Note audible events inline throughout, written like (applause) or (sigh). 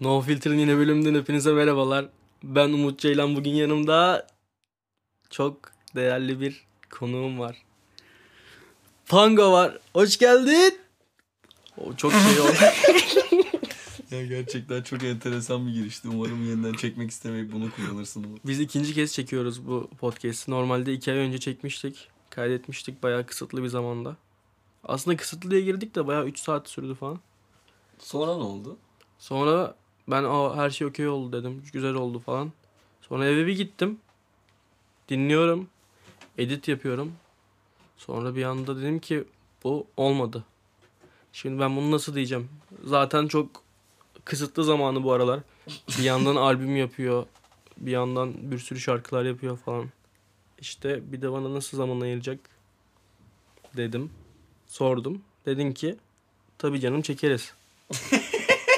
No Filter'ın yine bölümünden hepinize merhabalar. Ben Umut Ceylan. Bugün yanımda çok değerli bir konuğum var. Pango var. Hoş geldin. O çok şey oldu. (laughs) Ya gerçekten çok enteresan bir girişti. Umarım yeniden çekmek istemeyip bunu kullanırsın. Umut. Biz ikinci kez çekiyoruz bu podcast'i. Normalde iki ay önce çekmiştik. Kaydetmiştik bayağı kısıtlı bir zamanda. Aslında kısıtlıya girdik de bayağı 3 saat sürdü falan. Sonra ne oldu? Sonra ben Aa, her şey okey oldu dedim. Güzel oldu falan. Sonra eve bir gittim. Dinliyorum. Edit yapıyorum. Sonra bir anda dedim ki bu olmadı. Şimdi ben bunu nasıl diyeceğim? Zaten çok kısıtlı zamanı bu aralar. Bir yandan (laughs) albüm yapıyor. Bir yandan bir sürü şarkılar yapıyor falan. İşte bir de bana nasıl zaman ayıracak dedim. Sordum. Dedin ki tabii canım çekeriz. (laughs)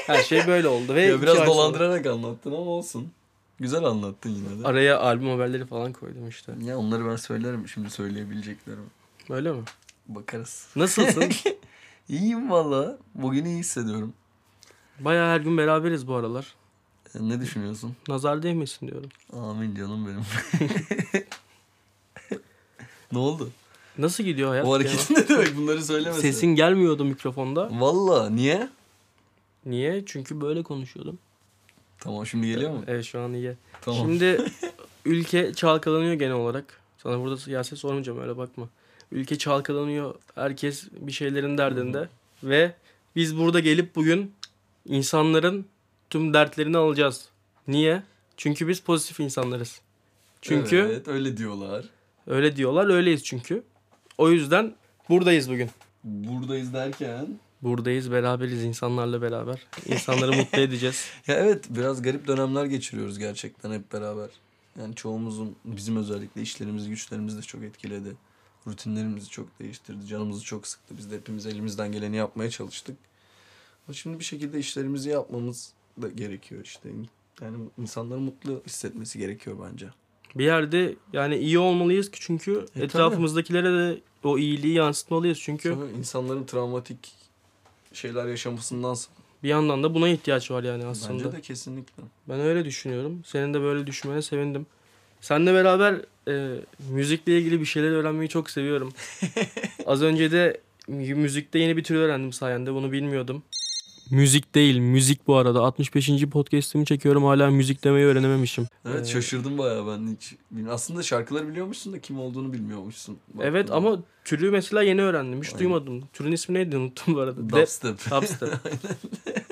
Her şey böyle oldu ve Ya biraz ay sonra- dolandırarak anlattın ama olsun. Güzel anlattın yine de. Araya albüm haberleri falan koydum işte. Ya onları ben söylerim şimdi söyleyebileceklerimi. Öyle mi? Bakarız. Nasılsın? (laughs) İyiyim valla. Bugün iyi hissediyorum. Bayağı her gün beraberiz bu aralar. E, Ne düşünüyorsun? Nazar değmesin diyorum. Amin canım benim. (laughs) ne oldu? Nasıl gidiyor hayat? O hareketin ne demek? Bunları söylemesin. Sesin gelmiyordu mikrofonda. Valla niye? Niye? Çünkü böyle konuşuyordum. Tamam şimdi geliyor mu? Evet şu an iyi. Tamam. Şimdi (laughs) ülke çalkalanıyor genel olarak. Sana burada siyaset sormayacağım öyle bakma. Ülke çalkalanıyor. Herkes bir şeylerin derdinde. Ve biz burada gelip bugün insanların tüm dertlerini alacağız. Niye? Çünkü biz pozitif insanlarız. Çünkü Evet öyle diyorlar. öyle diyorlar. Öyleyiz çünkü. O yüzden buradayız bugün. Buradayız derken Buradayız, beraberiz insanlarla beraber. İnsanları mutlu (laughs) edeceğiz. Ya evet biraz garip dönemler geçiriyoruz gerçekten hep beraber. Yani çoğumuzun bizim özellikle işlerimizi güçlerimizi de çok etkiledi. Rutinlerimizi çok değiştirdi. Canımızı çok sıktı. Biz de hepimiz elimizden geleni yapmaya çalıştık. Ama şimdi bir şekilde işlerimizi yapmamız da gerekiyor işte. Yani insanların mutlu hissetmesi gerekiyor bence. Bir yerde yani iyi olmalıyız ki çünkü E, etrafımızdakilere de o iyiliği yansıtmalıyız. Çünkü Sonra insanların travmatik şeyler yaşamasındansa. bir yandan da buna ihtiyaç var yani aslında. Bence de kesinlikle. Ben öyle düşünüyorum. Senin de böyle düşünmene sevindim. Seninle beraber e, müzikle ilgili bir şeyler öğrenmeyi çok seviyorum. (laughs) Az önce de mü- müzikte yeni bir tür öğrendim sayende. Bunu bilmiyordum. Müzik değil, müzik bu arada. 65. podcast'imi çekiyorum. Hala müzik demeyi öğrenememişim. Evet Ee, şaşırdım bayağı ben hiç. Aslında şarkıları biliyormuşsun da kim olduğunu bilmiyormuşsun. Evet Baktığında. ama türü mesela yeni öğrendim. Hiç Aynen. duymadım. Türün ismi neydi unuttum bu arada. Dubstep. (laughs) Dubstep.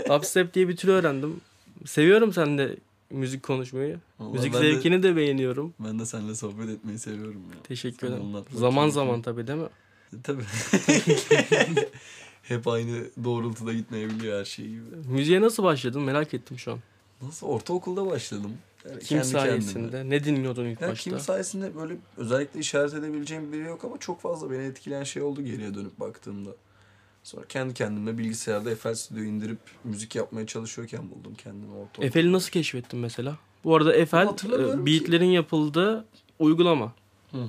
Dubstep diye bir tür öğrendim. Seviyorum sen de müzik konuşmayı. Vallahi müzik ben de- zevkini de beğeniyorum. Ben de seninle sohbet etmeyi seviyorum ya. Teşekkür ederim. Zaman zaman tabii değil mi? Tabii. (laughs) (laughs) Hep aynı doğrultuda gitmeyebiliyor her şey gibi. Müziğe nasıl başladın merak ettim şu an. Nasıl? Ortaokulda başladım. Yani Kim kendi sayesinde? kendime. Ne dinliyordun ilk Ya başta? kim sayesinde böyle özellikle işaret edebileceğim biri yok ama çok fazla beni etkileyen şey oldu geriye dönüp baktığımda. Sonra kendi kendime bilgisayarda FL Studio indirip müzik yapmaya çalışıyorken buldum kendimi ortaokulda. Efe'li nasıl keşfettin mesela? Bu arada Hatırlamıyorum e, ki. beatlerin yapıldığı uygulama. Hı hı.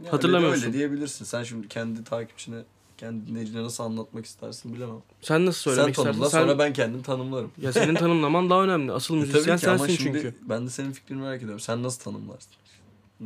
Yani Hatırlamıyorsun. Öyle diyebilirsin. Sen şimdi kendi takipçine, kendi dinleyicine nasıl anlatmak istersin bilemem. Sen nasıl Sen söylemek tanımla istersin? Sen, sonra ben kendim tanımlarım. Ya senin tanımlaman daha önemli. Asıl E, müzisyen ama sensin şimdi çünkü. ben de senin fikrini merak ediyorum. Sen nasıl tanımlarsın?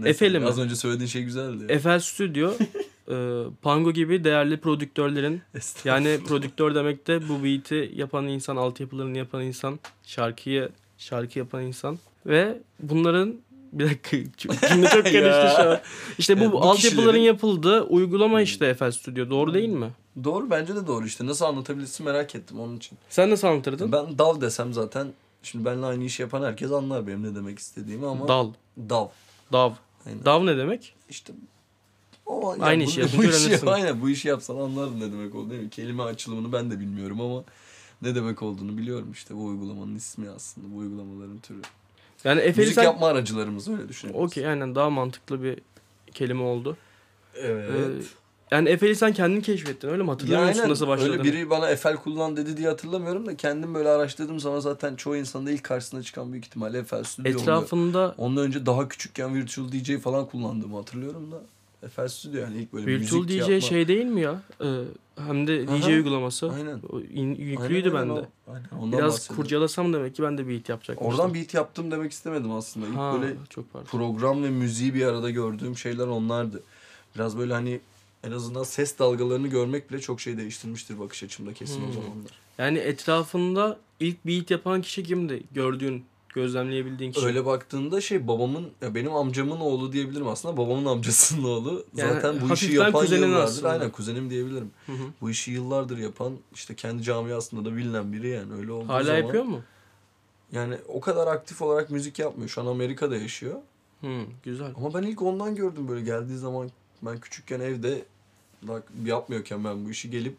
Efe'li mi? Az önce söylediğin şey güzeldi. Efel Studio (laughs) e, Pango gibi değerli prodüktörlerin. Yani prodüktör demek de bu beat'i yapan insan, altyapılarını yapan insan, şarkıyı şarkı yapan insan ve bunların bir dakika cümle çok (laughs) karıştı şu an. İşte bu, Evet, bu altyapıların kişilerin- yapıldığı uygulama işte FL Studio. Doğru değil mi? Doğru bence de doğru işte. Nasıl anlatabilirsin merak ettim onun için. Sen nasıl anlatırdın? Ben dav desem zaten şimdi benimle aynı işi yapan herkes anlar benim ne demek istediğimi ama Dal, dav. dav. Aynen. Dav ne demek? İşte o, yani Aynı bu- işi bu yapınca işi- öğrenirsin. Aynen bu işi yapsan anlardın ne demek olduğunu. değil mi? Kelime açılımını ben de bilmiyorum ama ne demek olduğunu biliyorum işte bu uygulamanın ismi aslında bu uygulamaların türü. Yani Efe'li Müzik sen... yapma aracılarımız öyle düşünebiliriz. Okey aynen daha mantıklı bir kelime oldu. Evet. Ee, yani Efe'li sen kendin keşfettin öyle mi? Hatırlamıyor Ya musun aynen, nasıl başladığını? Öyle biri bana Eiffel kullan dedi diye hatırlamıyorum da kendim böyle araştırdığım zaman zaten çoğu insanda ilk karşısına çıkan büyük ihtimalle Eiffel Studio oluyor. Etrafında Ondan önce daha küçükken Virtual DJ falan kullandığımı hatırlıyorum da. FL Studio yani ilk böyle Virtual müzik DJ yapma. şey değil mi ya? Ee, hem de DJ Aha, uygulaması. Aynen. O in- yüklüydü Aynen, bende. o. Aynen. Ondan Biraz bahsediyorum. kurcalasam demek ki ben de beat yapacakmışım. Oradan beat yaptım demek istemedim aslında. İlk ha, böyle çok pardon. program ve müziği bir arada gördüğüm şeyler onlardı. Biraz böyle hani en azından ses dalgalarını görmek bile çok şey değiştirmiştir bakış açımda kesin o Hmm. zamanlar. Yani etrafında ilk beat yapan kişi kimdi? Gördüğün, gözlemleyebildiğin kişi. Öyle baktığında şey babamın ya benim amcamın oğlu diyebilirim aslında. Babamın amcasının oğlu. Yani Zaten bu işi yapan yıllardır. aslında. Aynen kuzenim diyebilirim. Hı hı. Bu işi yıllardır yapan işte kendi camiasında da bilinen biri yani öyle olduğu Hala zaman. yapıyor mu? Yani o kadar aktif olarak müzik yapmıyor. Şu an Amerika'da yaşıyor. Hı, güzel. Ama ben ilk ondan gördüm böyle geldiği zaman ben küçükken evde yapmıyorken ben bu işi gelip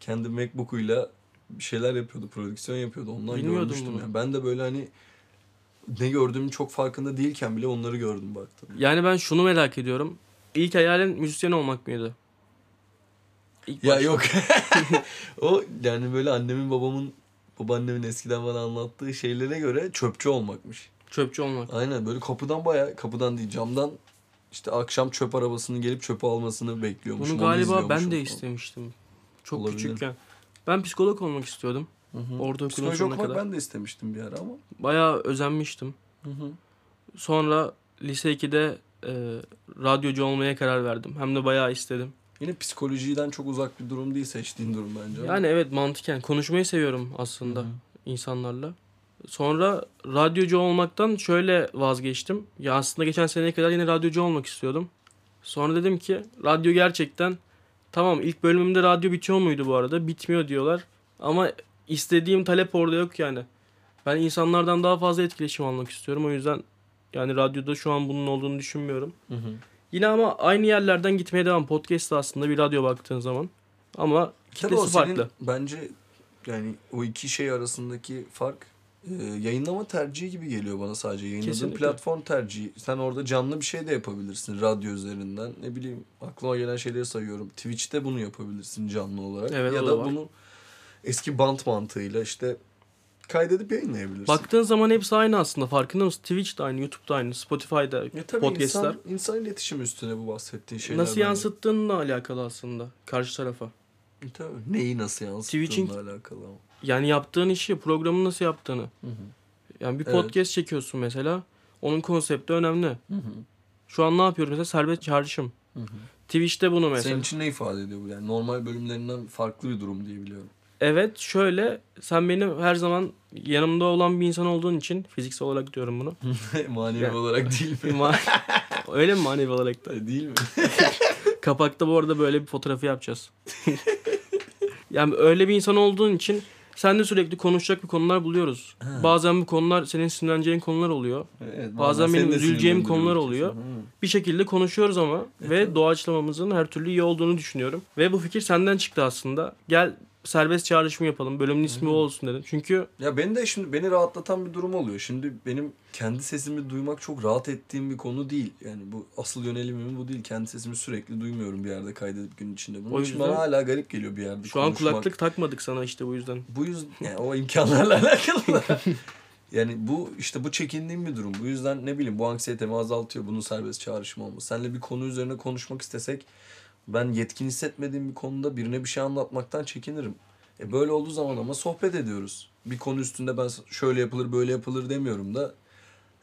kendi Macbook'uyla bir şeyler yapıyordu, prodüksiyon yapıyordu. Ondan Bilmiyordum görmüştüm bunu. yani. Ben de böyle hani ne gördüğümün çok farkında değilken bile onları gördüm baktım. Yani ben şunu merak ediyorum. İlk hayalin müzisyen olmak mıydı? İlk Ya başta. yok. (laughs) o yani böyle annemin babamın babaannemin eskiden bana anlattığı şeylere göre çöpçü olmakmış. Çöpçü olmak. Aynen böyle kapıdan baya kapıdan değil camdan işte akşam çöp arabasının gelip çöpü almasını bekliyormuşum. Bunu galiba ben de falan. istemiştim. Çok Olabilir. küçükken. Ben psikolog olmak istiyordum. Hı hı. Orada okulun Psikoloji sonuna okumak kadar. ben de istemiştim bir ara ama. Bayağı özenmiştim. Hı hı. Sonra lise 2'de e, radyocu olmaya karar verdim. Hem de bayağı istedim. Yine psikolojiden çok uzak bir durum değil seçtiğin durum bence. ama. Yani evet mantıken konuşmayı seviyorum aslında hı. insanlarla. Sonra radyocu olmaktan şöyle vazgeçtim. Ya aslında geçen seneye kadar yine radyocu olmak istiyordum. Sonra dedim ki radyo gerçekten tamam ilk bölümümde radyo bitiyor muydu bu arada? Bitmiyor diyorlar. Ama istediğim talep orada yok yani. Ben insanlardan daha fazla etkileşim almak istiyorum. O yüzden yani radyoda şu an bunun olduğunu düşünmüyorum. Hı hı. Yine ama aynı yerlerden gitmeye devam. Podcast da aslında bir radyo baktığın zaman. Ama Tabii kitlesi senin farklı. bence yani o iki şey arasındaki fark e, yayınlama tercihi gibi geliyor bana sadece. Yayınladığın Kesinlikle. platform tercihi. Sen orada canlı bir şey de yapabilirsin radyo üzerinden. Ne bileyim aklıma gelen şeyleri sayıyorum. Twitch'te bunu yapabilirsin canlı olarak. Evet, ya da da var. bunu eski band mantığıyla işte kaydedip yayınlayabilirsin. Baktığın zaman hepsi aynı aslında. Farkında mısın? Twitch de aynı, YouTube da aynı, Spotify'da ya podcastler. insan, insan iletişim üstüne bu bahsettiğin şeyler. Nasıl yansıttığınla alakalı aslında karşı tarafa. E, Tabii. Neyi nasıl yansıttığınla alakalı ama. Yani yaptığın işi, programı nasıl yaptığını. Hı hı. Yani bir Evet. podcast çekiyorsun mesela. Onun konsepti önemli. Hı hı. Şu an ne yapıyoruz mesela? Serbest çağrışım. Hı hı. Twitch'te bunu mesela. Senin için ne ifade ediyor bu? Yani normal bölümlerinden farklı bir durum diye biliyorum. Evet şöyle sen benim her zaman yanımda olan bir insan olduğun için fiziksel olarak diyorum bunu. (laughs) Manevi Ya. olarak değil mi? Ma- (laughs) Öyle mi manevi olarak da? değil mi? (laughs) Kapakta bu arada böyle bir fotoğrafı yapacağız. yani öyle bir insan olduğun için sen de sürekli konuşacak bir konular buluyoruz. Ha. Bazen bu konular senin sinirleneceğin konular oluyor. Evet, Bazen benim üzüleceğim konular oluyor. Hı. Bir şekilde konuşuyoruz ama E, ve tabii. doğaçlamamızın her türlü iyi olduğunu düşünüyorum. Ve bu fikir senden çıktı aslında. Gel serbest çağrışım yapalım. Bölümün ismi o olsun dedin. Çünkü Ya beni de şimdi beni rahatlatan bir durum oluyor. Şimdi benim kendi sesimi duymak çok rahat ettiğim bir konu değil. Yani bu asıl yönelimim bu değil. Kendi sesimi sürekli duymuyorum bir yerde kaydedip gün içinde. Bunun O için yüzden- bana hala garip geliyor bir yerde şu an konuşmak. kulaklık takmadık sana işte bu yüzden. Bu yüzden yani o imkanlarla (laughs) alakalı da. Yani bu işte bu çekindiğim bir durum. Bu yüzden ne bileyim bu anksiyetemi azaltıyor bunun serbest çağrışım olması. Seninle bir konu üzerine konuşmak istesek ben yetkin hissetmediğim bir konuda birine bir şey anlatmaktan çekinirim. E böyle olduğu zaman ama sohbet ediyoruz. Bir konu üstünde ben şöyle yapılır böyle yapılır demiyorum da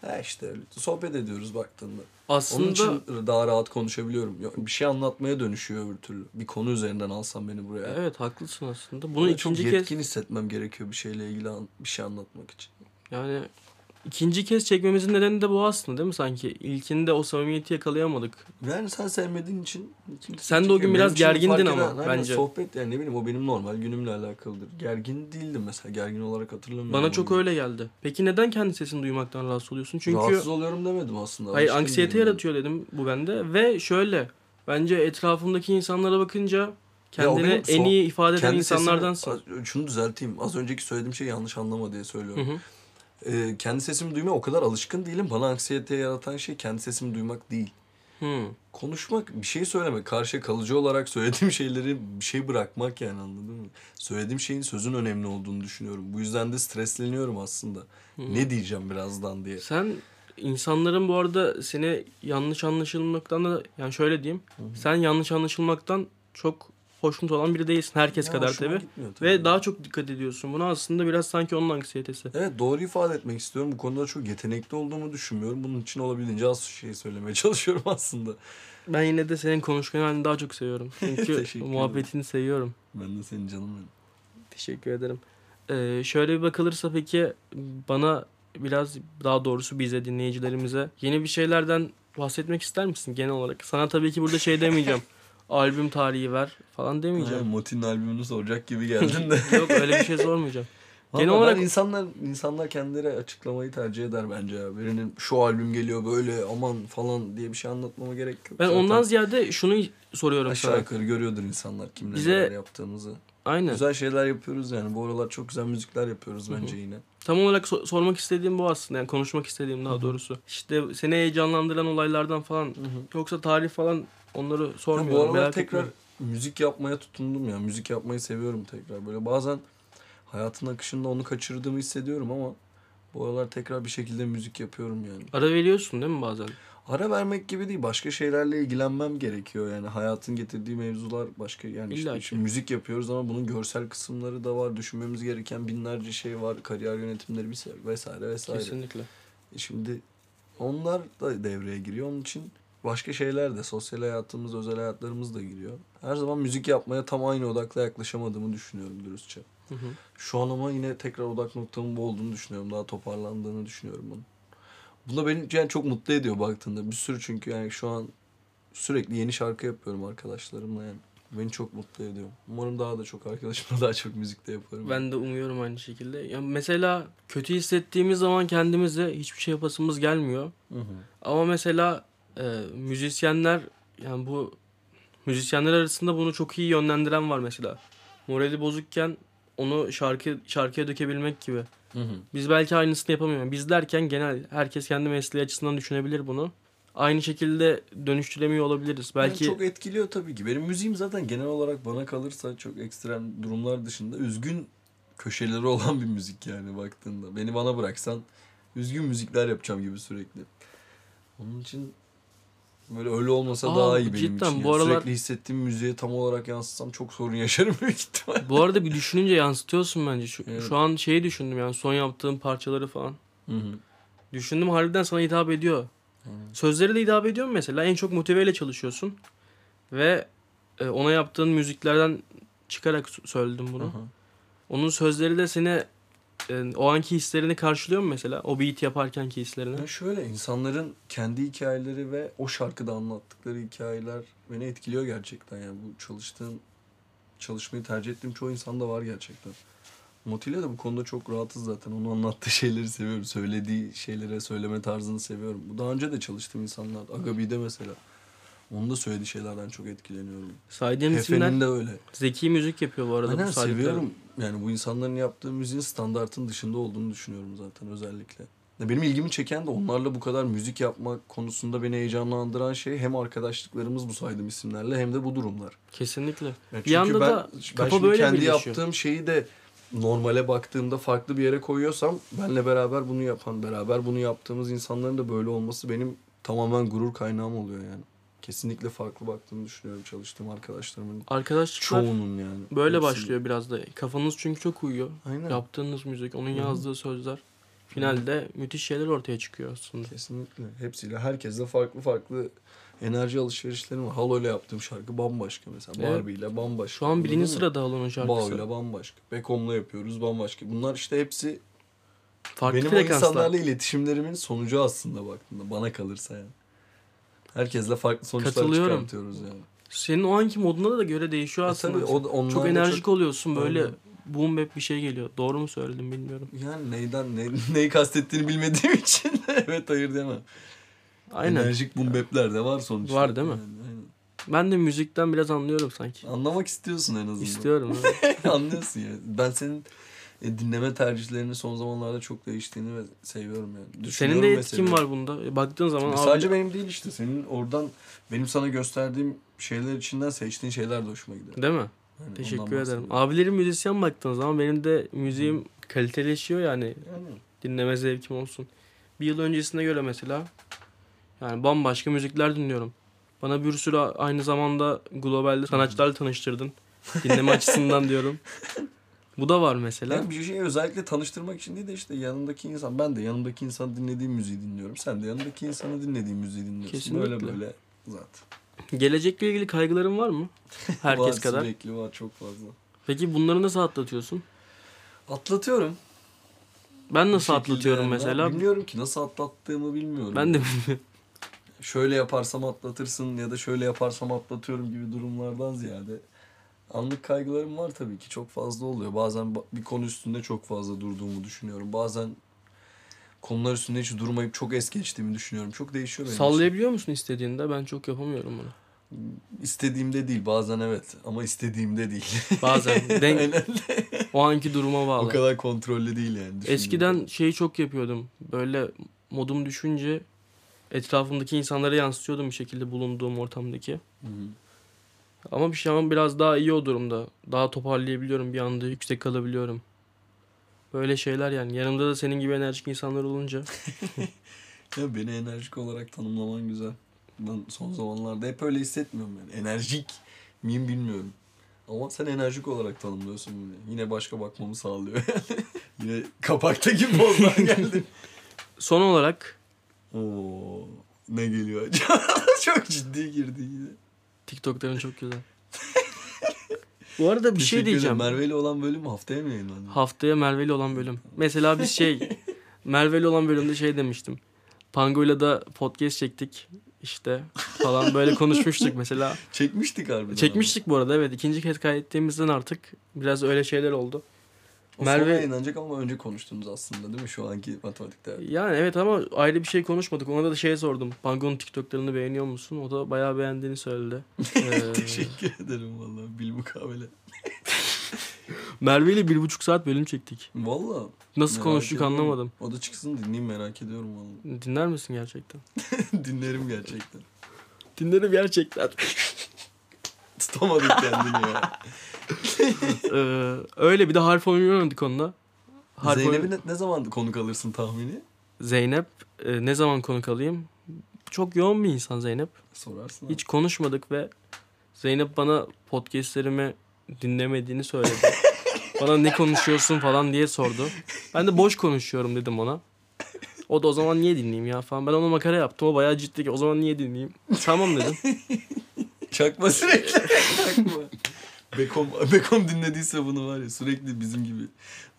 ha işte sohbet ediyoruz baktığında. Onun Aslında için daha rahat konuşabiliyorum. Bir şey anlatmaya dönüşüyor öbür türlü. Bir konu üzerinden alsam beni buraya. evet haklısın aslında. Bunu Bunu ikinci çok kez yetkin hissetmem gerekiyor bir şeyle ilgili bir şey anlatmak için. yani ikinci kez çekmemizin nedeni de bu aslında değil mi sanki? İlkinde o samimiyeti yakalayamadık. Yani sen sevmediğin için... Sen de o gün biraz gergindin ama eden- bence. Sohbet yani ne bileyim o benim normal günümle alakalıdır. Gergin değildim mesela gergin olarak hatırlamıyorum. Bana çok öyle geldi. Peki neden kendi sesini duymaktan rahatsız oluyorsun? Çünkü Rahatsız oluyorum demedim aslında. hayır anksiyete yaratıyor dedim bu bende ve şöyle bence etrafımdaki insanlara bakınca kendini en iyi ifade eden insanlardansın. şunu düzelteyim. Az önceki söylediğim şeyi yanlış anlama diye Hı söylüyorum. hı. Ee, kendi sesimi duymaya o kadar alışkın değilim. Bana anksiyete yaratan şey kendi sesimi duymak değil. Hı. konuşmak, bir şey söylemek, karşıya kalıcı olarak söylediğim (laughs) şeyleri bir şey bırakmak yani anladın mı? Söylediğim şeyin sözün önemli olduğunu düşünüyorum. Bu yüzden de stresleniyorum aslında. Ne diyeceğim birazdan diye. Sen insanların bu arada seni yanlış anlaşılmaktan da yani şöyle diyeyim. Sen yanlış anlaşılmaktan çok hoşnut olan biri değilsin herkes Ya kadar tabii. tabii. Ve daha çok dikkat ediyorsun. Buna aslında biraz sanki onun anksiyetesi. Evet doğru ifade etmek istiyorum. Bu konuda çok yetenekli olduğumu düşünmüyorum. Bunun için olabildiğince az şey söylemeye (laughs) çalışıyorum aslında. Ben yine de senin konuşkan halini daha çok seviyorum. (laughs) Çünkü muhabbetini seviyorum. Ben de senin canım benim. Teşekkür ederim. Ee, şöyle bir bakılırsa peki bana biraz daha doğrusu bize dinleyicilerimize yeni bir şeylerden bahsetmek ister misin genel olarak? Sana tabii ki burada şey demeyeceğim. (laughs) albüm tarihi ver falan demeyeceğim. Aynen, Motin'in albümünü soracak gibi (laughs) geldin de. Yok öyle bir şey sormayacağım. (laughs) Genel Genel olarak- insanlar insanlar kendileri açıklamayı tercih eder bence ya. Birinin şu albüm geliyor böyle aman falan diye bir şey anlatmama gerek yok. Ben Zaten ondan ziyade şunu soruyorum aşağı sana. yukarı görüyordur insanlar kimle Bize- neler yaptığımızı. Aynen. Güzel şeyler yapıyoruz yani. Bu aralar çok güzel müzikler yapıyoruz bence yine. Tam olarak so- sormak istediğim bu aslında. Yani konuşmak istediğim daha doğrusu. İşte seni heyecanlandıran olaylardan falan. Yoksa tarih falan onları Ya sormuyorum. bu aralar tekrar etmiyorum. müzik yapmaya tutundum ya. Müzik yapmayı seviyorum tekrar. Böyle bazen hayatın akışında onu kaçırdığımı hissediyorum ama bu aralar tekrar bir şekilde müzik yapıyorum yani. Ara veriyorsun değil mi bazen? Ara vermek gibi değil. Başka şeylerle ilgilenmem gerekiyor. Yani hayatın getirdiği mevzular başka. Yani işte, İlla şimdi müzik yapıyoruz ama bunun görsel kısımları da var. Düşünmemiz gereken binlerce şey var. Kariyer yönetimleri vesaire vesaire. Kesinlikle. E Şimdi onlar da devreye giriyor. Onun için başka şeyler de sosyal hayatımız, özel hayatlarımız da giriyor. Her zaman müzik yapmaya tam aynı odakla yaklaşamadığımı düşünüyorum dürüstçe. Hı hı. Şu an ama yine tekrar odak noktamın bu olduğunu düşünüyorum. Daha toparlandığını düşünüyorum bunun. Bu da beni yani çok mutlu ediyor baktığında. Bir sürü çünkü yani şu an sürekli yeni şarkı yapıyorum arkadaşlarımla yani. Beni çok mutlu ediyor. Umarım daha da çok arkadaşımla daha çok müzikte yaparım. Ben de umuyorum aynı şekilde. Ya mesela kötü hissettiğimiz zaman kendimize hiçbir şey yapasımız gelmiyor. Hı hı. Ama mesela e, müzisyenler yani bu müzisyenler arasında bunu çok iyi yönlendiren var mesela. Morali bozukken onu şarkı şarkıya dökebilmek gibi. Hı hı. Biz belki aynısını yapamıyoruz. Biz derken genel herkes kendi mesleği açısından düşünebilir bunu. Aynı şekilde dönüştüremiyor olabiliriz. Belki Yani çok etkiliyor tabii ki. Benim müziğim zaten genel olarak bana kalırsa çok ekstrem durumlar dışında üzgün köşeleri olan bir müzik yani baktığında. Beni bana bıraksan üzgün müzikler yapacağım gibi sürekli. Onun için böyle öyle olmasa Aa, daha iyi benim cidden, için. bu Yani aralar- Sürekli hissettiğim müziği tam olarak yansıtsam çok sorun yaşarım büyük ihtimal. bu arada bir düşününce yansıtıyorsun bence. Şu, Evet. şu an şeyi düşündüm yani son yaptığım parçaları falan. Hı hı. Düşündüm harbiden sana hitap ediyor. Aynen. Sözleri de hitap ediyor mu mesela? En çok motiveyle çalışıyorsun. Ve e, ona yaptığın müziklerden çıkarak söyledim bunu. Aha. Onun sözleri de seni e, o anki hislerini karşılıyor mu mesela? O beat yaparkenki hislerini. Ya şöyle insanların kendi hikayeleri ve o şarkıda anlattıkları hikayeler beni etkiliyor gerçekten yani bu çalıştığım çalışmayı tercih ettiğim çoğu insanda var gerçekten. Motiyle de bu konuda çok rahatız zaten. Onun anlattığı şeyleri seviyorum. Söylediği şeylere söyleme tarzını seviyorum. Bu daha önce de çalıştığım insanlar. Agabi'de mesela. Onun da söylediği şeylerden çok etkileniyorum. Saydığım isimler de öyle. zeki müzik yapıyor bu arada. Aynen bu seviyorum. Yani bu insanların yaptığı müziğin standartın dışında olduğunu düşünüyorum zaten özellikle. Benim ilgimi çeken de onlarla bu kadar müzik yapmak konusunda beni heyecanlandıran şey hem arkadaşlıklarımız bu saydığım isimlerle hem de bu durumlar. Kesinlikle. Ya Bir çünkü anda ben, da ben şimdi böyle kendi birleşiyor. yaptığım şeyi de normale baktığımda farklı bir yere koyuyorsam benle beraber bunu yapan, beraber bunu yaptığımız insanların da böyle olması benim tamamen gurur kaynağım oluyor yani. Kesinlikle farklı baktığımı düşünüyorum çalıştığım arkadaşlarımın Arkadaşlıklar çoğunun yani. böyle Hepsi- başlıyor biraz da. Kafanız çünkü çok uyuyor. Aynen. Yaptığınız müzik, onun Hı hı. yazdığı sözler. Finalde müthiş şeyler ortaya çıkıyor aslında. Kesinlikle. Hepsiyle. Herkesle farklı farklı enerji alışverişlerim var. Halo ile yaptığım şarkı bambaşka mesela. Evet. Barbie ile bambaşka. Şu an birinci mı? sırada Halo'nun şarkısı. Bao ile bambaşka. Bekom'la yapıyoruz bambaşka. Bunlar işte hepsi Farklı benim frekanslar. insanlarla iletişimlerimin sonucu aslında baktığında. Bana kalırsa yani. Herkesle farklı sonuçlar çıkartıyoruz yani. Senin o anki moduna da göre değişiyor E aslında. tabii o da- onlar çok enerjik oluyorsun böyle Aynen. boom bap bir şey geliyor. Doğru mu söyledim bilmiyorum. Yani neyden ne, (laughs) neyi kastettiğini bilmediğim için (laughs) evet hayır diyemem. Aynen. Enerjik boom bap'ler de var sonuçta. Var değil mi? Yani, aynen. Ben de müzikten biraz anlıyorum sanki. Anlamak istiyorsun en azından. İstiyorum. (laughs) evet. Anlıyorsun ya. Ben senin e, dinleme tercihlerinin son zamanlarda çok değiştiğini ve seviyorum yani. Senin de etkin var bunda. E, Baktığın zaman abi, Sadece benim değil işte. Senin oradan benim sana gösterdiğim şeyler içinden seçtiğin şeyler de hoşuma gidiyor. değil mi? Yani Teşekkür ederim. Abilerim müzisyen baktığın zaman benim de müziğim kaliteleşiyor yani. Yani Dinleme zevkim olsun. bir yıl öncesine göre mesela yani bambaşka müzikler dinliyorum. Bana bir sürü aynı zamanda globalde sanatçılarla tanıştırdın. Dinleme açısından diyorum. (laughs) Bu da var mesela. Yani bir şeyi özellikle tanıştırmak için değil de işte yanındaki insan. Ben de yanımdaki insan dinlediğim müziği dinliyorum. Sen de yanındaki insanı dinlediğim müziği dinliyorsun. Kesinlikle. Böyle böyle zaten. Gelecekle ilgili kaygıların var mı? Herkes var, kadar. Sürekli var çok fazla. Peki bunları nasıl atlatıyorsun? Atlatıyorum. Ben nasıl atlatıyorum yani. mesela? Bilmiyorum ki nasıl atlattığımı bilmiyorum. Ben de bilmiyorum. Şöyle yaparsam atlatırsın ya da şöyle yaparsam atlatıyorum gibi durumlardan ziyade anlık kaygılarım var tabii ki çok fazla oluyor. Bazen ba- bir konu üstünde çok fazla durduğumu düşünüyorum. Bazen konular üstünde hiç durmayıp çok es geçtiğimi düşünüyorum. Çok değişiyor benim. Sallayabiliyor musun istediğinde? Ben çok yapamıyorum bunu. İstediğimde değil bazen evet ama istediğimde değil. (laughs) Bazen. Denk, Aynen. o anki duruma O bağlı. kadar kontrollü değil yani. Eskiden şeyi çok yapıyordum. Böyle modum düşünce etrafımdaki insanlara yansıtıyordum bir şekilde bulunduğum ortamdaki. Hı hı. Ama bir şu an biraz daha iyi o durumda. Daha toparlayabiliyorum bir anda yüksek kalabiliyorum. Böyle şeyler yani. Yanımda da senin gibi enerjik insanlar olunca. (laughs) Ya beni enerjik olarak tanımlaman güzel. Ben son zamanlarda hep öyle hissetmiyorum yani. Enerjik miyim bilmiyorum. Ama sen enerjik olarak tanımlıyorsun beni. Yine başka bakmamı sağlıyor yani. (laughs) Yine kapaktaki pozlar (laughs) geldi. Son olarak Oo, ne geliyor acaba? Çok ciddi girdi yine. TikTok'ların çok güzel. Bu arada bir şey Teşekkür diyeceğim. ederim. Merve ile olan bölüm haftaya mı yayınlanıyor? Haftaya Merve'li olan bölüm. Mesela biz şey (laughs) Merve'li olan bölümde şey demiştim. Pango'yla da podcast çektik işte falan böyle konuşmuştuk mesela. (laughs) Çekmiştik harbiden. Çekmiştik bu arada evet. ikinci kez kaydettiğimizden artık biraz öyle şeyler oldu. O Merve- sonra yayınlanacak ama önce konuştunuz aslında değil mi şu anki matematikte? Yani evet ama ayrı bir şey konuşmadık. Ona da şey sordum. Pango'nun TikTok'larını beğeniyor musun? O da bayağı beğendiğini söyledi. (laughs) Ee, Teşekkür ederim vallahi bilmukabele. (laughs) Merve ile bir buçuk saat bölüm çektik. Valla. Nasıl Merak konuştuk ediyorum. anlamadım. O da çıksın dinleyeyim merak ediyorum vallahi. Dinler misin gerçekten? (laughs) Dinlerim gerçekten. Dinlerim gerçekten. Tutamadık kendini ya. (laughs) Ee, öyle bir de harf oyunu oynadık onunla. Harf Zeynep'i ne, ne zaman konuk alırsın tahmini? Zeynep e, ne zaman konuk alayım? Çok yoğun bir insan Zeynep. Sorarsın. Hiç konuşmadık ve Zeynep bana podcastlerimi dinlemediğini söyledi. (laughs) bana ne konuşuyorsun falan diye sordu. Ben de boş konuşuyorum dedim ona. O da o zaman niye dinleyeyim ya falan. Ben ona makara yaptım. O bayağı ciddi ki o zaman niye dinleyeyim? Tamam dedim. (laughs) Çakma sürekli. Çakma. Bekom, Bekom dinlediyse bunu var ya sürekli bizim gibi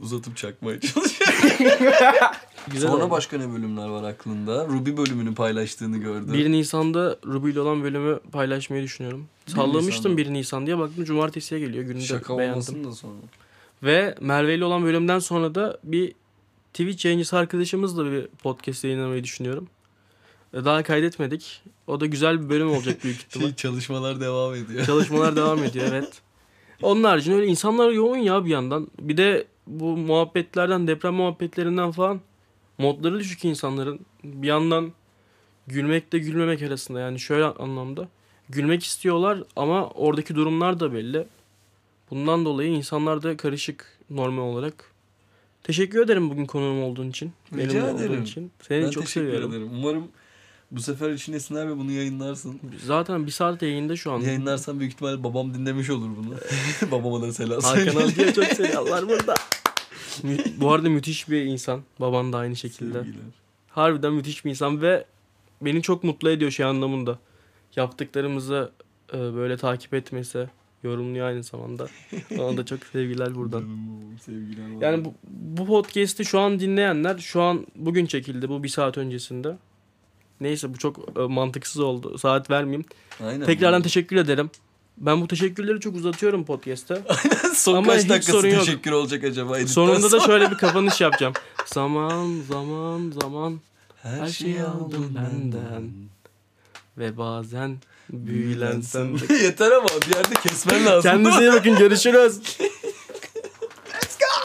uzatıp çakmaya çalışıyor. (laughs) Güzel Sonra oldu. başka ne bölümler var aklında? Ruby bölümünü paylaştığını gördüm. 1 Nisan'da Ruby ile olan bölümü paylaşmayı düşünüyorum. 1 Sallamıştım Nisan'da. 1 Nisan diye baktım cumartesiye geliyor. Günü de Şaka beğendim. olmasın da sonra. Ve Merve ile olan bölümden sonra da bir Twitch yayıncısı arkadaşımızla bir podcast yayınlamayı düşünüyorum. Daha kaydetmedik. O da güzel bir bölüm olacak büyük (laughs) ihtimal. Şey, çalışmalar devam ediyor. Çalışmalar devam ediyor (laughs) evet. Onun haricinde öyle insanlar yoğun ya bir yandan. Bir de bu muhabbetlerden, deprem muhabbetlerinden falan modları düşük insanların. Bir yandan gülmekle gülmemek arasında yani şöyle anlamda. Gülmek istiyorlar ama oradaki durumlar da belli. Bundan dolayı insanlar da karışık normal olarak. Teşekkür ederim bugün konuğum olduğun için. Rica ederim. için. Seni ben çok teşekkür seviyorum. ederim. Umarım bu sefer için esinler ve bunu yayınlarsın. Zaten bir saat yayında şu an. Yayınlarsan büyük ihtimalle babam dinlemiş olur bunu. (laughs) Babama da selam Hakan söyle. Altı'ya çok selamlar (laughs) burada. Bu arada müthiş bir insan. Baban da aynı şekilde. Sevgiler. Harbiden müthiş bir insan ve beni çok mutlu ediyor şey anlamında. Yaptıklarımızı e, böyle takip etmesi, yorumluyor aynı zamanda. Ona da çok sevgiler buradan. Sevgiler. Yani bu, bu podcast'i şu an dinleyenler şu an bugün çekildi bu bir saat öncesinde. Neyse bu çok e, mantıksız oldu. Saat vermeyeyim. Aynen. Tekrardan teşekkür ederim. Ben bu teşekkürleri çok uzatıyorum podcast'te. (laughs) Son Ama kaç dakikası sorun yok. teşekkür olacak acaba? Editten Sonunda da sonra? şöyle bir kapanış yapacağım. Zaman zaman zaman Her, her şeyi aldın benden. ve bazen büyülensen. (laughs) Yeter ama bir yerde kesmen lazım. Kendinize iyi bakın görüşürüz. (laughs)